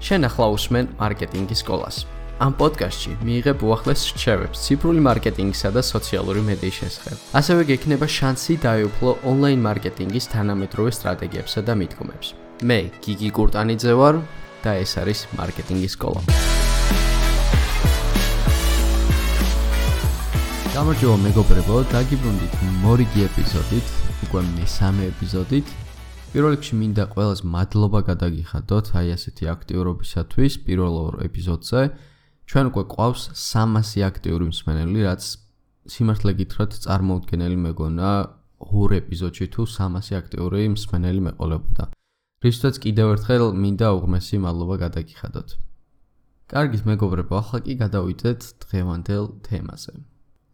შენ ახლა უსმენ მარკეტინგის სკოლას. ამ პოდკასტში მიიღებ უახლეს რჩევებს ციფრული მარკეტინგისა და სოციალური მედიის შესახებ. ასევე გექნება შანსი დაეუფლო ონლაინ მარკეტინგის თანამედროვე სტრატეგიებსა და მითქმებს. მე გიგი კურტანიძე ვარ და ეს არის მარკეტინგის სკოლა. გამარჯობა მეგობრებო, დაგიბრუნდით მორიგი ეპიზოდით, უკვე მესამე ეპიზოდით. პირველ რიგში მინდა ყველას მადლობა გადაგიხადოთ აი ასეთი აქტიურობისათვის პირველ ორ ეპიზოდზე. ჩვენ უკვე ყავს 300 აქტიური მსმენელი, რაც სიმართლე გითხრათ წარმოუდგენელი მეგონა ორ ეპიზოდში თუ 300 აქტიური მსმენელი მეყოლებოდა. რისთვისაც კიდევ ერთხელ მინდა უღმესი მადლობა გადაგიხადოთ. კარგით მეგობრებო, ახლა კი გადავიდეთ დღევანდელ თემაზე.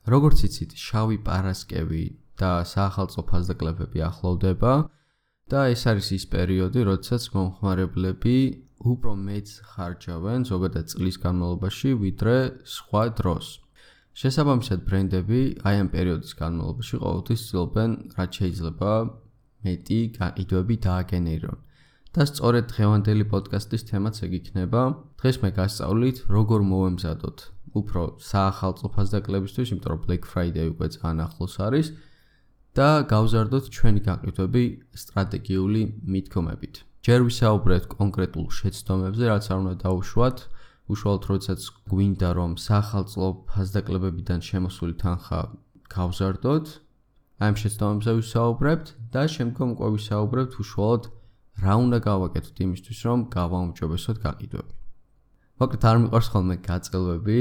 როგორც იცით, შავი პარასკევი და საახალწლო ფასდაკლებები ახლოვდება. და ეს არის ის პერიოდი, როდესაც მომხმარებლები უფრო მეც ხარჯავენ ზოგადად წლის განმავლობაში, ვიდრე სხვა დროს. შესაბამისად, ბრენდები აი ამ პერიოდის განმავლობაში ყოველთვის ცდილობენ, რაც შეიძლება მეტი გაყიდვები დააგენერონ. და სწორედ დღევანდელი პოდკასტის თემაც ეგ იქნება. დღეს მე გასწავლით, როგორ მოვემზადოთ უფრო საახალწლო ფასდაკლებისთვის, იმიტომ რომ Black Friday უკვე ძალიან ახლოს არის. და გავზარდოთ ჩვენი გაყიდვები სტრატეგიული მithkomებით. ჯერ ვისაუბრეთ კონკრეტულ შეცდომებზე, რაც არ უნდა დაუშვათ, უშუალოდ როდესაც გვინდა რომ სახალწლო ფასდაკლებებიდან შემოსული თანხა გავზარდოთ, ამ შეცდომებზე ვისაუბრებთ და შემდგომ უკვე ვისაუბრებთ უშუალოდ რა უნდა გავაკეთოთ იმისთვის, რომ გავაუმჯობესოთ გაყიდვები. მოკლედ არ მიყვარს ხოლმე გაწელვები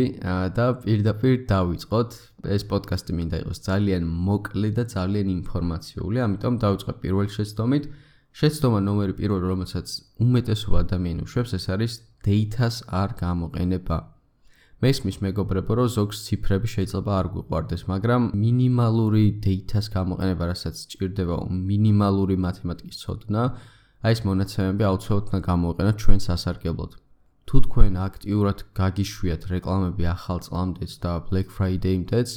და პირდაპირ დავიწყოთ. ეს პოდკასტი მინდა იყოს ძალიან მოკლე და ძალიან ინფორმაციული, ამიტომ დავიწყებ პირველ შეცდომით. შეცდომა ნომერი პირველი, რომელსაც უმეტესობა ადამიანს უშვებს, ეს არის data-ს არ გამოყენება. მესმის მეგობრებო, რომ ზოგს ციფრები შეიძლება არ გვიყვარდეს, მაგრამ მინიმალური data-ს გამოყენება, რასაც სჭირდება მინიმალური მათემატიკის ცოდნა, აი ეს მონაცემები აუცილებლად გამოიყენოთ ჩვენ სასარგებლოდ. თუ თქვენ აქტიურად გაგიშვიათ რეკლამები ახალ წლამდეც და Black Friday-მდეც,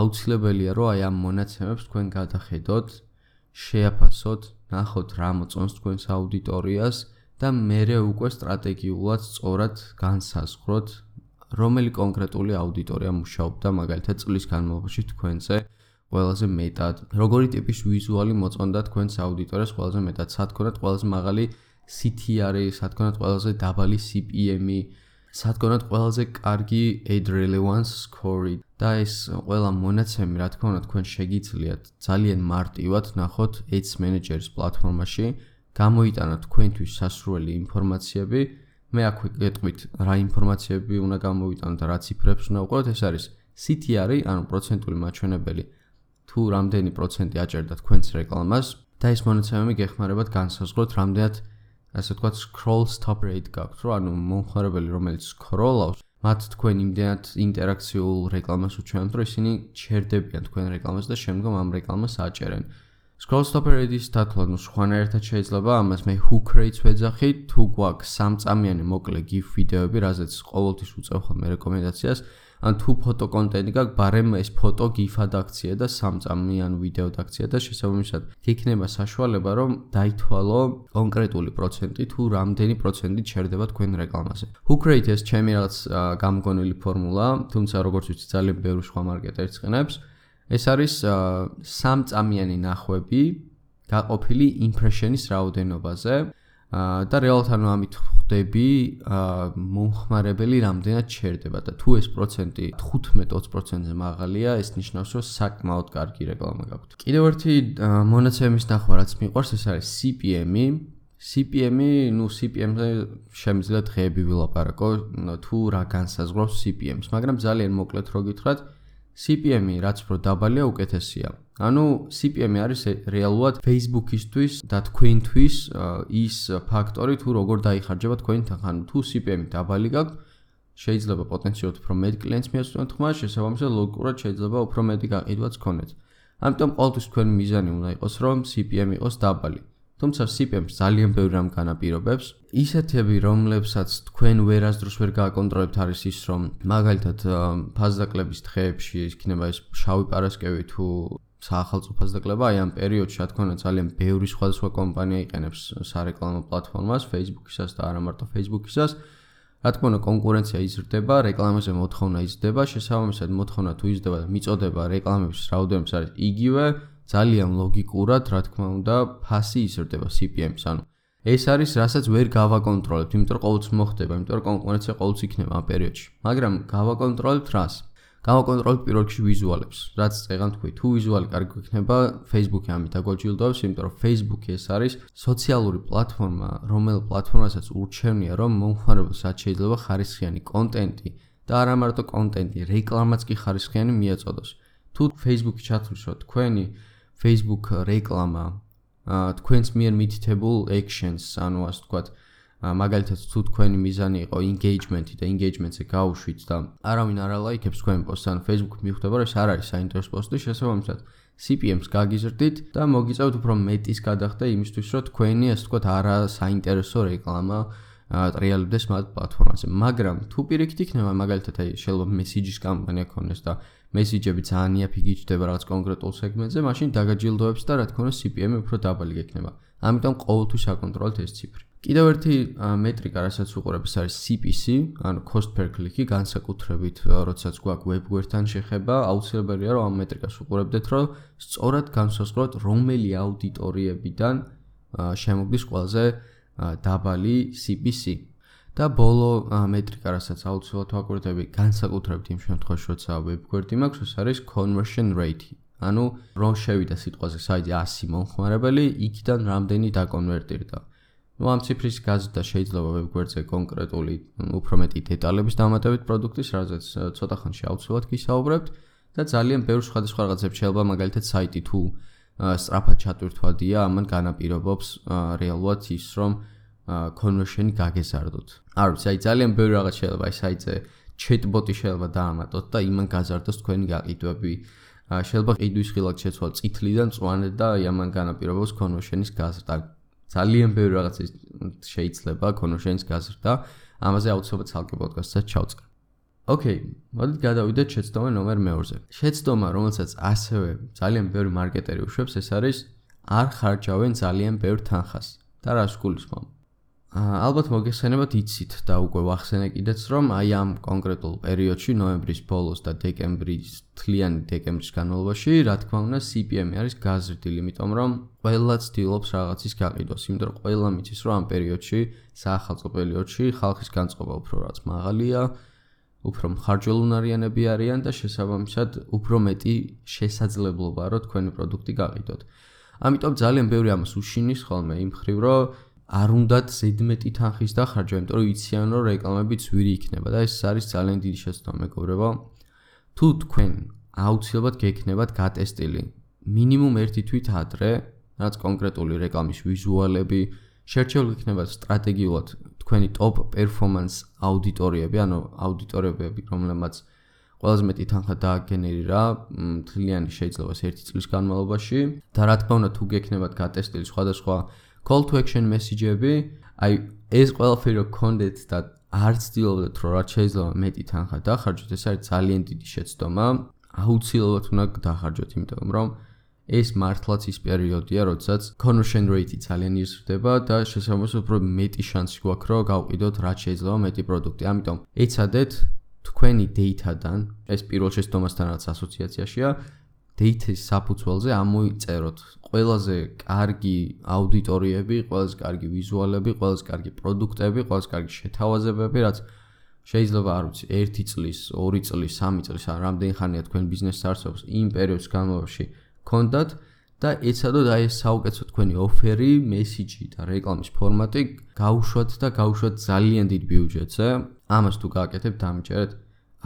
აუცილებელია რომ აი ამ მონაცემებს თქვენ გადახედოთ, შეაფასოთ, ნახოთ რა მოწონს თქვენს აუდიტორიას და მეરે უკვე სტრატეგიულად სწორად განსაზღვროთ, რომელი კონკრეტული აუდიტორია მუშაობდა მაგალითად წლის განმავლობაში თქვენზე ყველაზე მეტად. როგორი ტიპის ვიზუალი მოწონდა თქვენს აუდიტორიას ყველაზე მეტად? სათქონად ყველაზე მაღალი CTR-ი, სათქონად ყველაზე დაბალი CPM-ი, სათქონად ყველაზე კარგი ad relevance score-ი და ეს ყველა მონაცემი, რა თქმა უნდა, თქვენ შეგიძლიათ ძალიან მარტივად ნახოთ Ads Manager-ის პლატფორმაში, გამოიტანოთ თქვენთვის სასურველი ინფორმაციები. მე აქვე გეტყვით რა ინფორმაციები უნდა გამოვიტანოთ და რა ციფრებს უნდა უყუროთ, ეს არის CTR-ი, ანუ პროცენტული მაჩვენებელი. თუ რამდენი პროცენტი აჭერდა თქვენს რეკლამას და ეს მონაცემები გეხმარებათ განსაზღვროთ რამდენად ასე ვთქვათ, scroll stop rate გაქვთ, რომ ანუ მომხმარებელი რომელიც scroll-ავს, მათ თქვენ იმდენად ინტერაქციულ რეკლამას უჩვენებთ, რომ ისინი ჩერდებიან თქვენ რეკლამას და შემდგომ ამ რეკლამას აჭერენ. scroll stop rate-ის დათვლა ნუ სხვანაირად შეიძლება, ამას მე hook rate-ს ვეძახი, თუ გვაქვს სამწამიანი მოკლე GIF ვიდეოები, რაზეც ყოველთვის უწევ ხოლმე რეკომენდაციას, ან თუ ფოტო კონტენტი გაქვს, ბარემ ეს ფოტო GIF-ად აქცია და სამწამიან ვიდეოდ აქცია და შესაბამისად იქნება საშუალება, რომ დაითვალო კონკრეტული პროცენტი თუ რამდენი პროცენტი ჩერდება თქვენ რეკლამაზე. Hook rate ეს ჩემი რაღაც გამგონილი ფორმულა, თუმცა როგორც ვიცი, ძალიან ბევრი სხვა მარკეტერიც ყენებს. ეს არის სამწამიანი ნახვები გაყოფილი impression-ის რაოდენობაზე. და რეალურად ანუ ამით ხვდები მომხმარებელი რამდენად ჩერდება და თუ ეს პროცენტი 15-20%-ზე მაღალია, ეს ნიშნავს, რომ საკმაოდ კარგი რეკლამა გაქვთ. კიდევ ერთი მონაცემის ნახვა რაც მიყვარს, ეს არის CPM-ი. CPM-ი, ну CPM-ზე შემიძლია დღეები ვილაპარაკო, თუ რა განსაზღვრავს CPM-ს, მაგრამ ძალიან მოკლედ რო გითხრათ, CPM-ი რაც უფრო დაბალია, უკეთესია. ანუ CPM-ი არის რეალურად Facebook-ისთვის და თქვენთვის ის ფაქტორი, თუ როგორ დაიხარჯება თქვენი თანხა. ანუ თუ CPM-ი დაბალი გაქვთ, შეიძლება პოტენციალურად უფრო მეტ კლიენტს მიაწვდეთ ხმა, შესაბამისად ლოგიკურად შეიძლება უფრო მეტი გაყიდვაც გქონდეთ. ამიტომ ყოველთვის თქვენი მიზანი უნდა იყოს, რომ CPM იყოს დაბალი. თუმცა CPM-ს ძალიან ბევრი რამ განაპირობებს. ისეთები, რომლებსაც თქვენ ვერასდროს ვერ გააკონტროლებთ, არის ის, რომ მაგალითად ფაზდაკლების დღეებში იქნება ეს შავი პარასკევი თუ საახალწლო ფასდაკლება, აი ამ პერიოდში, რა თქმა უნდა, ძალიან ბევრი სხვადასხვა კომპანია იყენებს სარეკლამო პლატფორმას, Facebook-ისას და არა მარტო Facebook-ისას. რა თქმა უნდა, კონკურენცია იზრდება, რეკლამაზე მოთხოვნა იზრდება, შესაბამისად მოთხოვნა თუ იზრდება და მიწოდება რეკლამების რაოდენობის არის იგივე, ძალიან ლოგიკურად, რა თქმა უნდა, ფასი იზრდება CPM-ს, ანუ ეს არის რასაც ვერ გავაკონტროლებთ, იმიტომ რომ ყოველთვის მოხდება, იმიტომ რომ კონკურენცია ყოველთვის იქნება ამ პერიოდში. მაგრამ გავაკონტროლებთ რას? გავაკონტროლებთ პირველ რიგში ვიზუალებს. რაც წეგან თქვი, თუ ვიზუალი კარგი გვიქნება, Facebook-ი ამით აგოჯილდოვებს, იმიტომ რომ Facebook-ი ეს არის სოციალური პლატფორმა, რომელ პლატფორმასაც ურჩევნია, რომ მომხმარებელს რაც შეიძლება ხარისხიანი კონტენტი და არა მარტო კონტენტი, რეკლამაც კი ხარისხიანი მიეწოდოს. თუ Facebook-ი ჩათვლისო თქვენი Facebook რეკლამა თქვენს მიერ მითითებულ actions, ანუ ასე ვთქვათ, მაგალითად თუ თქვენი მიზანი იყო engagement-ი და engagement-ზე გაუშვით და არავინ არ ალაიქებს თქვენ პოსტს, ან Facebook-ით მიხვდება, რომ ეს არ არის საინტერესო პოსტი, შესაბამისად CPM-ს გაგიზრდით და მოგიწევთ უფრო მეტის გადახდა იმისთვის, რომ თქვენი ასე ვთქვათ არა საინტერესო რეკლამა ტრიალებდეს მათ პლატფორმაზე. მაგრამ თუ პირიქით იქნება მაგალითად აი შეიძლება message-ის კამპანია ქონდეს და message-ები ძალიან იაფი გიჩნდება რაღაც კონკრეტულ სეგმენტზე, მაშინ დაგაჯილდოებს და რა თქმა უნდა CPM-ი უფრო დაბალი გექნება. ამიტომ ყოველთვის აკონტროლეთ ეს ციფრი. კიდევ ერთი მეტრიკა, რასაც უყურებს, არის CPC, ანუ cost per click-ი, განსაკუთრებით, როდესაც გვაქვს web-გვერდთან შეხება, აუცილებელია რომ ამ მეტრიკას უყურებდეთ, რომ სწორად განსაზღვროთ, რომელი აუდიტორიებიდან შემოგდის ყველაზე დაბალი CPC. და ბოლო მეტრიკა, რასაც აუცილებლად ვაკურდები, განსაკუთრებით იმ შემთხვევაში, როცა web-გვერდი მაქვს, ეს არის conversion rate. ანუ რომ შევიდა სიტყვაზე საიტი 100 მომხმარებელი, იქიდან რამდენი დაკონვერტირდა. Ну ამ ციფრის გაზრდა შეიძლება web-გვერდზე კონკრეტული უფრო მეტი დეტალების დამატებით პროდუქტის, რაზეც ცოტა ხანში აუცილებლად გისაუბრებთ და ძალიან ბევრ სხვადასხვა რაღაცებს შეიძლება მაგალითად საიტი თუ სწრაფად ჩატვირთვადია, ამან განაპირობებს რეალურად ის, რომ conversion-ი გაგეზარდოთ. არ ვიცი, აი ძალიან ბევრი რაღაც შეიძლება აი საიტზე chat-bot-ი შეიძლება დაამატოთ და იმან გაზარდოს თქვენი გაყიდვები. შეიძლება ყიდვის ხილად შეცვალ წითლიდან წვანე და აი ამან განაპირობებს conversion-ის გაზრდა. ძალიან ბევრი რაღაც შეიძლება conversion-ის გაზრდა. ამაზე აუცილებლად ცალკე პოდკასტსაც ჩავწყე. ოკეი, მოდით გადავიდეთ შეცდომა ნომერ 2-ზე. შეცდომა, რომელსაც ასევე ძალიან ბევრი მარკეტერი უშვებს, ეს არის არ ხარჯავენ ძალიან ბევრ თანხას. და რას გულისხმობ? ალბათ მოგეხსენებათ იცით და უკვე ვახსენე კიდეც რომ აი ამ კონკრეტულ პერიოდში ნოემბრის ბოლოს და დეკემბრის თლიანი დეკემბრის განმავლობაში რა თქმა უნდა CPM-ი არის გაზრდილი იმიტომ რომ ყველა ცდილობს რაღაცის გაყიდვას იმიტომ რომ ყველა მიცის რომ ამ პერიოდში საახალწლო პერიოდში ხალხის განწყობა უფრო რაც მაღალია უფრო მხარჯველუნარიანები არიან და შესაბამისად უფრო მეტი შესაძლებლობა რომ თქვენი პროდუქტი გაყიდოთ. ამიტომ ძალიან ბევრი ამას უშინის ხოლმე იმ ხრივ რომ არ უნდათ ზედმეტი თანხის დახარჯვა, იმიტომ რომ იციან რომ რეკლამები ძვირი იქნება და ეს არის ძალიან დიდი შეცდომა მეგობრებო. თუ თქვენ აუცილებლად გექნებათ გატესტილი მინიმუმ ერთი თვით ადრე, რაც კონკრეტული რეკლამის ვიზუალები, შერჩეული იქნებათ სტრატეგიულად თქვენი top performance აუდიტორიები, ანუ აუდიტორიები, რომლებმაც ყველაზე მეტი თანხა დააგენერირა მთლიანი შეიძლება ერთი წლის განმავლობაში და რა თქმა უნდა თუ გექნებათ გატესტილი სხვადასხვა call to action message-ები, აი ეს ყველაფერი რო კონდეთ და არ ცდილობდეთ რომ რაც შეიძლება მეტი თანხა დახარჯოთ, ეს არის ძალიან დიდი შეცდომა. აუცილებლად უნდა დახარჯოთ, იმიტომ რომ ეს მართლაც ის პერიოდია, როდესაც conversion rate-ი ძალიან იზრდება და შესაბამისად უფრო მეტი შანსი გვაქვს, რომ გავყიდოთ რაც შეიძლება მეტი პროდუქტი. ამიტომ ეცადეთ თქვენი data-დან, ეს პირველ შეცდომასთან რაც ასოციაციაშია, data-ის საფუძველზე ამოიწეროთ ყველაზე კარგი აუდიტორიები, ყველაზე კარგი ვიზუალები, ყველაზე კარგი პროდუქტები, ყველაზე კარგი შეთავაზებები, რაც შეიძლება არ ვიცი, 1 წლის, 2 წლის, 3 წლის ან რამდენი ხანია თქვენ ბიზნესს არსებობს იმ პერიოდის განმავლობაში კონდათ და ეცადოთ აი ეს საუკეთესო თქვენი ოფერი, მესიჯი და რეკლამის ფორმატი გაუშვათ და გაუშვათ ძალიან დიდ ბიუჯეტზე. ამას თუ გააკეთებთ, დამიჯერეთ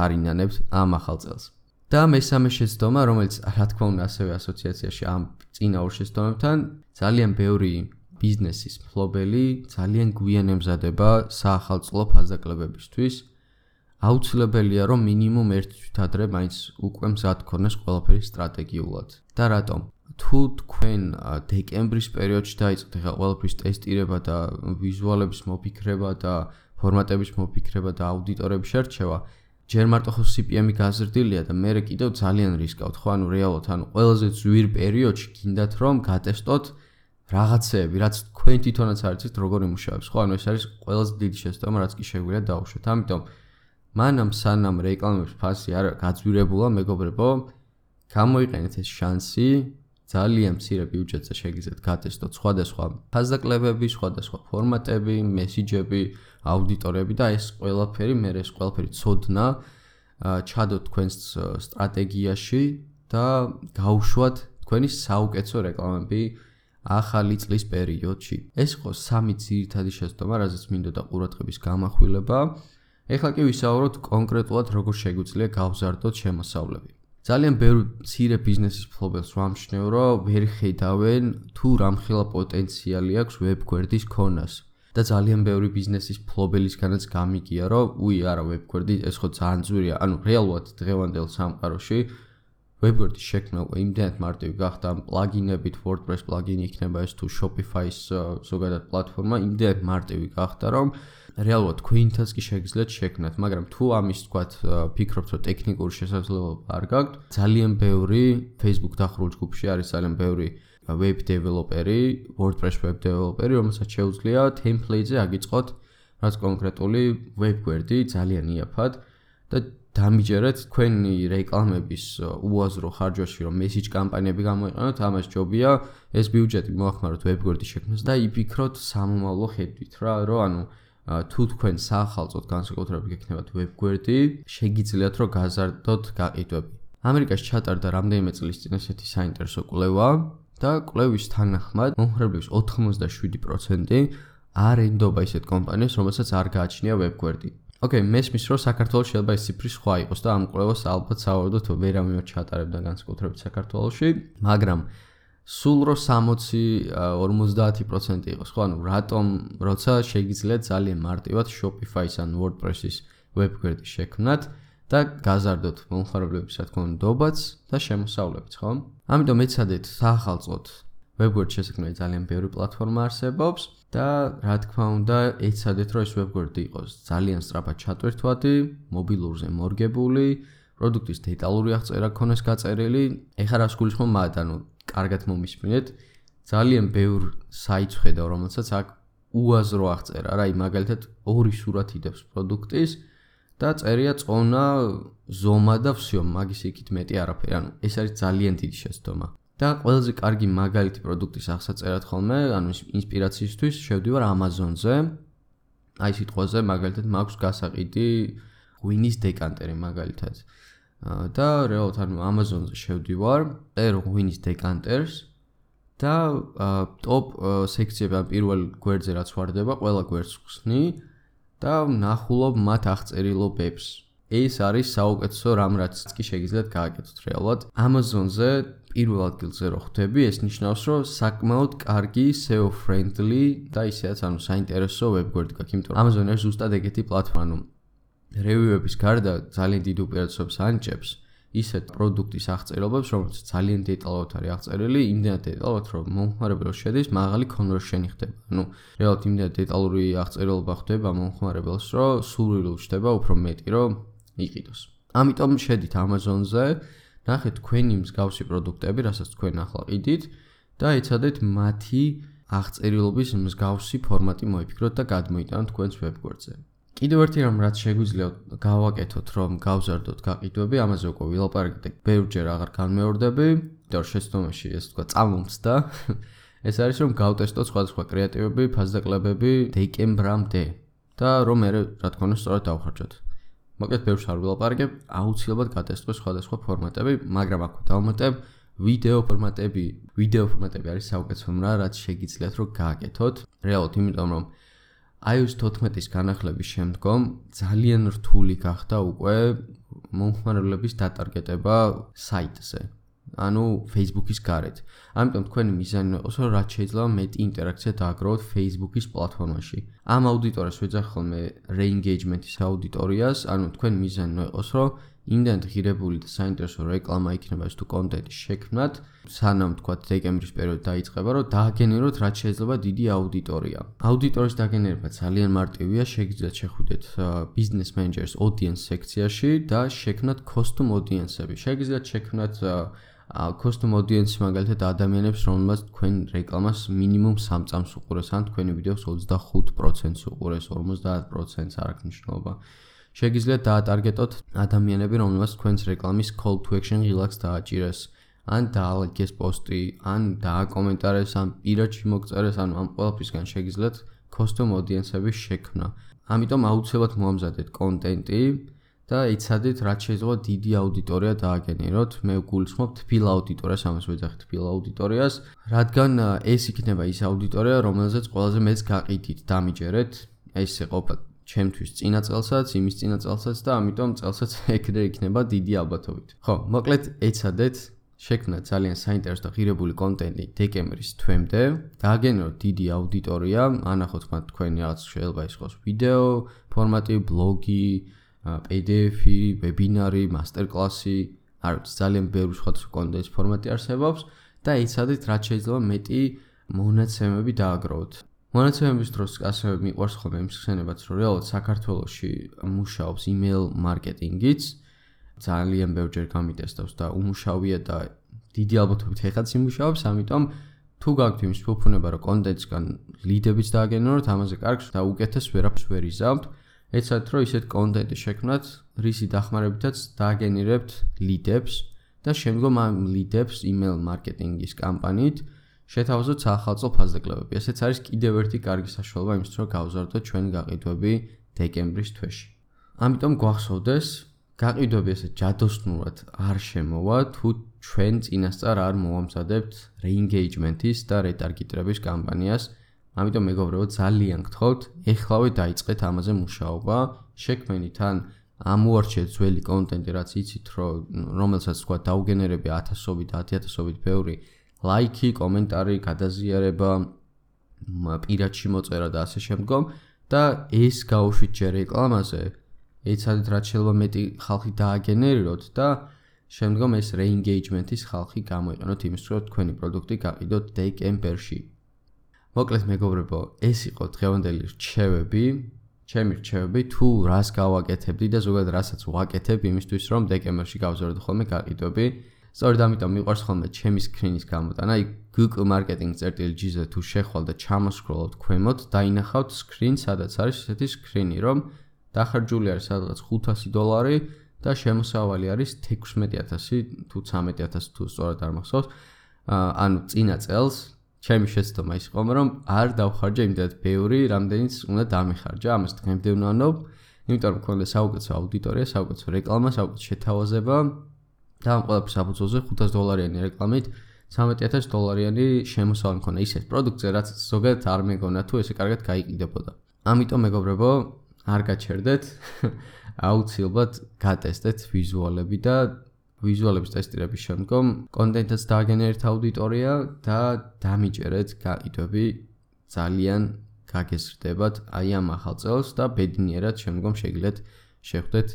არინანებს ამ ახალ წელს. და მესამე შეცდომა, რომელიც რა თქმა უნდა ასევე ასოციაციაში ამ წინა ორ შეცდომებთან ძალიან ბევრი ბიზნესის ფლობელი ძალიან გვიან ემზადება საახალწლო ფაზაკლებებისთვის. აუცილებელია რომ მინიმუმ ერთ თვით ადრე მაინც უკვე მზად ქონდეს ყველაფერი სტრატეგიულად. და რატომ? თუ თქვენ დეკემბრის პერიოდში დაიწყეთ ახლა ყველაფრის ტესტირება და ვიზუალების მოფიქრება და ფორმატების მოფიქრება და აუდიტორების შერჩევა, ჯერ მარტო ხო CPM-ი გაზრდილია და მე კიდევ ძალიან რისკავთ, ხო, ანუ რეალურად, ანუ ყველაზე ძვირ პერიოდში გინდათ რომ გატესტოთ რაღაცეები, რაც თქვენ თვითონაც არ იცით როგორ იმუშავებს, ხო? ანუ ეს არის ყველაზე დიდი შეცდომა, რაც კი შეგვიძლია დაუშვათ. ამიტომ მანამ სანამ რეკლამების ფასი არ გაძვირებულა, მეგობრებო, გამოიყენეთ ეს შანსი, ძალიან მცირე ბიუჯეტზე შეგიძლიათ გატესტოთ სხვადასხვა ფაზაკლებები, სხვადასხვა ფორმატები, მესიჯები, აუდიტორები და ეს ყველაფერი, მე ეს ყველაფერი ცოდნა ჩადოთ თქვენს სტრატეგიაში და გაუშვათ თქვენი საუკეთესო რეკლამები ახალი წლის პერიოდში. ეს იყო სამი ძირითადი შეცდომა, რაზეც მინდოდა ყურადღების გამახვილება. ეხლა კი ვისაუბროთ კონკრეტულად როგორ შეგვიძლია გავზარდოთ შემოსავლები. ძალიან ბევრი ცირე ბიზნესის ფლობელს ვამჩნევ, რომ ვერ ხედავენ თუ რამხელა პოტენციალი აქვს ვებგვერდის ქონას. და ძალიან ბევრი ბიზნესის ფლობელისგანაც გამიგია, რომ უი არა ვებგვერდი ეს ხო ძალიან ძვირია. ანუ რეალურად დღევანდელ სამყაროში ვებგვერდის შექმნა იმდენად მარტივი გახდა პლაგინებით, WordPress პლაგინი იქნება ეს თუ Shopify-ის ზოგადად პლატფორმა, იმდენად მარტივი გახდა, რომ რეალურად თქვენთაც კი შეგიძლიათ შექმნათ, მაგრამ თუ ამის თქვათ ფიქრობთ, რომ ტექნიკური შესაძლებლობა არ გაქვთ, ძალიან ბევრი Facebook დახურულ ჯგუფში არის ძალიან ბევრი web developer-ი, WordPress web developer-ი, რომელსაც შეუძლია template-ზე აგიწყოთ რაც კონკრეტული web-გვერდი ძალიან იაფად და დამიჯერეთ თქვენი რეკლამების უაზრო ხარჯვაში რომ message კამპანიები გამოიყენოთ, ამას ჯობია ეს ბიუჯეტი მოახმაროთ web-გვერდის შექმნას და იფიქროთ სამომავლო ხედვით რა, რომ ანუ თუ თქვენ სახალწოდ განსაკუთრებით გექნებათ ვებგვერდი, შეგიძლიათ რომ გაზარდოთ გაყიდვები. ამერიკაში ჩატარდა რამდენიმე წლის წინ ესეთი საინტერესო კვლევა და კვლევის თანახმად მომხრეების 87% არ ენდობა ისეთ კომპანიებს, რომელსაც არ გააჩნია ვებგვერდი. ოკეი, მესმის რომ საქართველოს შეიძლება ეს ციფრი სხვა იყოს და ამ კვლევას ალბათ საავადოთ ვერავინ ჩატარებდა განსაკუთრებით საქართველოში, მაგრამ სულ რო 60 50% იყოს ხო ანუ რატომ როცა შეიძლება ძალიან მარტივად Shopify-ს ან WordPress-ის ვებგვერდი შექმნათ და გაზარდოთ მომხმარებლების რა თქმა უნდა დობაც და შემოსავლებიც ხო ამიტომ ეცადეთ საახალწლოდ ვებგვერდ შესაქმნელი ძალიან ბევრი პლატფორმა არსებობს და რა თქმა უნდა ეცადეთ რომ ეს ვებგვერდი იყოს ძალიან სწრაფად ჩატვირთვადი მობილურზე მორგებული პროდუქტის დეტალური აღწერა ქონდეს გაწერილი. ეხლა რას გულისხმობ მათ ანუ კარგად მომისმინეთ. ძალიან ბევრ საიტს ხედავ, რომელსაც აქ უაზრო აღწერა, რა, მაგალითად ორი სურათი დებს პროდუქტის და წერია წონა, ზომა და всё, მაგის იქით მეტი არაფერი. ანუ ეს არის ძალიან დიდი შეცდომა. და ყველაზე კარგი მაგალითი პროდუქტის აღსაწერად ხოლმე, ანუ ინსპირაციისთვის შევდივარ Amazon-ზე. აი სიტყვაზე მაგალითად მაქვს გასაყიდი Winnie's Decanter-ი მაგალითად. და რეალურად ანუ Amazon-ზე შევდივარ, წერო Winnie's Decanters და ტოპ სექციები ამ პირველ გვერდზე რაც ვარდება, ყველა გვერდს ხსნი და ნახულობ მათ აღწერილობებს. ეს არის საუკეთესო რამ რაც კი შეგიძლიათ გააკეთოთ რეალურად. Amazon-ზე პირველ ადგილზე რო ხვდები, ეს ნიშნავს, რომ საკმაოდ კარგი SEO friendly და ისედაც ანუ საინტერესო ვებგვერდი გაქვს, იმიტომ რომ Amazon არის ზუსტად ეგეთი პლატფორმა, რევიუების გარდა ძალიან დიდ უპირატესობას ანიჭებს ისეთ პროდუქტის აღწერილობებს, რომელიც ძალიან დეტალურად არის აღწერილი, იმდენად დეტალურად, რომ მომხმარებელს შედის მაღალი კონვერსიონი ხდება. ანუ რეალურად იმდენად დეტალური აღწერილობა ხდება მომხმარებელს, რომ სურვილი უჩნდება უფრო მეტი, რომ იყიდოს. ამიტომ შედით Amazon-ზე, ნახეთ თქვენი მსგავსი პროდუქტები, რასაც თქვენ ახლა ყიდით და ეცადეთ მათი აღწერილობის მსგავსი ფორმატი მოიფიქროთ და გადმოიტანოთ თქვენს ვებგვერდზე. კიდევ ერთი რამ რაც შეგვიძლია გავაკეთოთ რომ გავზარდოთ გაყიდვები, ამაზე უკვე ვილაპარაკეთ ბევრჯერ აღარ განმეორდები, და შეცდომაში ეს თქვა წამომცდა. ეს არის რომ გავტესტოთ სხვადასხვა კრეატივები, ფაზდაკლებები დეკემბრამდე და რომ მე რა თქმა უნდა სწორად დავხარჯოთ. მოკლედ ბევრს არ ვილაპარაკებ, აუცილებლად გატესტო სხვადასხვა ფორმატები, მაგრამ აქვე დავმატებ ვიდეო ფორმატები, ვიდეო ფორმატები არის საუკეთესო რა, რაც შეგიძლიათ რომ გააკეთოთ. რეალურად, იმიტომ რომ iOS 14-ის განახლების შემდგომ ძალიან რთული გახდა უკვე მომხმარებლების დატარგეტება საიტზე. ანუ Facebook-ის გარეთ. ამიტომ თქვენი მიზანი იყოს, რომ რაც შეიძლება მეტი ინტერაქცია დააგროვოთ Facebook-ის პლატფორმაში. ამ აუდიტორიას ვეძახ ხოლმე re-engagement-ის აუდიტორიას, ანუ თქვენ მიზანი ნოიყოს, რომ იმდენ ღირებული და საინტერესო რეკლამა იქნება ეს თუ კონტენტი შექმნათ, სანამ თქვა დეკემბრის პერიოდი დაიწყება, რომ დააგენეროთ რაც შეიძლება დიდი აუდიტორია. აუდიტორიის დაგენერება ძალიან მარტივია, შეგიძლიათ შეხვიდეთ business managers audience სექციაში და შექმნათ custom audience-ები. შეგიძლიათ შექმნათ custom audience მაგალითად ადამიანებს, რომელსაც თქვენ რეკლამას მინიმუმ 3 წამს უყურეს, ან თქვენი ვიდეოს 25%-ს უყურეს, 50%-ს არ აქვს მნიშვნელობა. შეგიძლიათ დაატარგეტოთ ადამიანები, რომელსაც თქვენს რეკლამის call to action ღილაკს დააჭირეს, ან დაალაიქეს პოსტი, ან დააკომენტარეს, ან პირადში მოგწერეს, ან ამ ყველაფრისგან შეგიძლიათ custom audience-ების შექმნა. ამიტომ აუცილებლად მოამზადეთ კონტენტი და იცადეთ რაც შეიძლება დიდი აუდიტორია დააგენეროთ. მე გულისხმობ თბილ აუდიტორიას, ამას ვეძახი თბილ აუდიტორიას, რადგან ეს იქნება ის აუდიტორია, რომელზეც ყველაზე მეც გაყიდით, დამიჯერეთ. ეს იყო ჩემთვის წინა წელსაც, იმის წინა წელსაც და ამიტომ წელსაც ეგრე იქნება დიდი ალბათობით. ხო, მოკლედ ეცადეთ შექმნა ძალიან საინტერესო და ღირებული კონტენტი დეკემბრის თვემდე. დააგენეროთ დიდი აუდიტორია, ანახოთ მათ თქვენი რაღაც შეიძლება იყოს ვიდეო ფორმატი, ბლოგი, PDF-ი, ვებინარი, მასტერკლასი, არ ვიცი, ძალიან ბევრი სხვადასხვა კონტენტის ფორმატი არსებობს და ეცადეთ რაც შეიძლება მეტი მონაცემები დააგროვოთ. მონაცემების დროს ასევე მიყვარს ხოლმე იმის ხსენებაც, რომ რეალურად საქართველოში მუშაობს email marketing-იც ძალიან ბევრჯერ გამიტესტავს და უმუშავია და დიდი ალბათობით ეხაც იმუშაობს, ამიტომ თუ გაქვთ იმის ფუფუნება, რომ კონტენტსგან ლიდებიც დააგენეროთ, ამაზე კარგს და უკეთეს ვერაფერს ვერ იზავთ. ეცადეთ, რომ ისეთ კონტენტი შექმნათ, რისი დახმარებითაც დააგენერებთ ლიდებს და შემდგომ ამ ლიდებს email marketing-ის კამპანიით შეთავაზოთ ახალწლ ფაზდაკლებები. ესეც არის კიდევ ერთი კარგი საშუალება იმისთვის, რომ გავზარდოთ ჩვენი გაყიდვები დეკემბრის თვეში. ამიტომ გვახსოვდეს, გაყიდვები ესე ჯადოსნურად არ შემოვა, თუ ჩვენ წინასწარ არ მოამზადებთ re-engagement-ის და re-target-ების კამპანიას. ამიტომ მეგობრებო, ძალიან გთხოვთ, ეხლავე დაიწყეთ ამაზე მუშაობა, შექმენით ან ამოარჩიეთ ძველი კონტენტი, რაც იცით, რომ რომელსაც თქვა დაუგენერები 1000-ობით, 10000-ობით ბევრი ლაიქი, კომენტარი, გადაზიარება, პირადში მოწერა და ასე შემდგომ და ეს გაუშვით ჯერ რეკლამაზე. ეცადეთ რაც შეიძლება მეტი ხალხი დააგენერიროთ და შემდგომ ეს re-engagement-ის ხალხი გამოიყენოთ იმის რომ თქვენი პროდუქტი გაყიდოთ დეკემბერში. მოკლედ მეგობრებო, ეს იყო დღევანდელი რჩევები. ჩემი რჩევები თუ რას გავაკეთებდი და ზოგადად რასაც ვაკეთებ იმისთვის რომ დეკემბერში გავზარდო ხოლმე გაყიდვები. სწორედ ამიტომ მიყვარს ხოლმე ჩემი სკრინის გამოტანა. აი Google Marketing.gz-ზე თუ შეხვალ და ჩამოსკროლოთ ქვემოთ, დაინახავთ სკრინ, სადაც არის ესეთი სკრინი, რომ დახარჯული არის სადღაც 500 დოლარი და შემოსავალი არის 16000 თუ 13000 თუ სწორად არ მახსოვს. ანუ წინა წელს ჩემი შეცდომა ის იყო, რომ არ დავხარჯე იმდენად ბევრი, რამდენიც უნდა დამეხარჯა. ამას დღემდე ვნანობ, იმიტომ რომ მქონდა საუკეთესო აუდიტორია, საუკეთესო რეკლამა, საუკეთესო შეთავაზება და ამ ყველაფრის საფუძველზე 500 დოლარიანი რეკლამით 13000 დოლარიანი შემოსავალი მქონდა ისეთ პროდუქტზე, რაც ზოგადად არ მეგონა თუ ესე კარგად გაიყიდებოდა. ამიტომ მეგობრებო, არ გაჩერდეთ. აუცილებლად გატესტეთ ვიზუალები და ვიზუალების ტესტირების შემდგომ კონტენტს დააგენერეთ აუდიტორია და დამიჯერეთ გაყიდვები ძალიან გაგესრდებათ აი ამ ახალ წელს და ბედნიერად შემდგომ შეგიძლიათ შეხვდეთ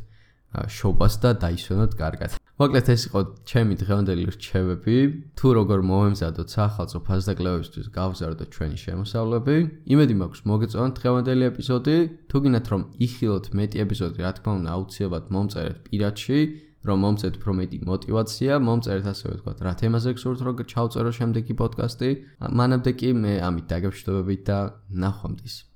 შობას და დაისვენოთ კარგად. მოკლედ ეს იყო ჩემი დღევანდელი რჩევები, თუ როგორ მოვემზადოთ სახალხო ფასდაკლევებისთვის გავზარდოთ ჩვენი შემოსავლები. იმედი მაქვს მოგეწონათ დღევანდელი ეპიზოდი. თუ გინდათ რომ იხილოთ მეტი ეპიზოდი, რა თქმა უნდა, აუცილებლად მომწერეთ პირადში, რომ მომწეთ უფრო მეტი мотиваცია, მომწერეთ ასევე თქვა, რა თემაზე გსურთ რომ ჩავწერო შემდეგი პოდკასტი. მანამდე კი მე ამით დაგეშვდობებით და ნახვამდის.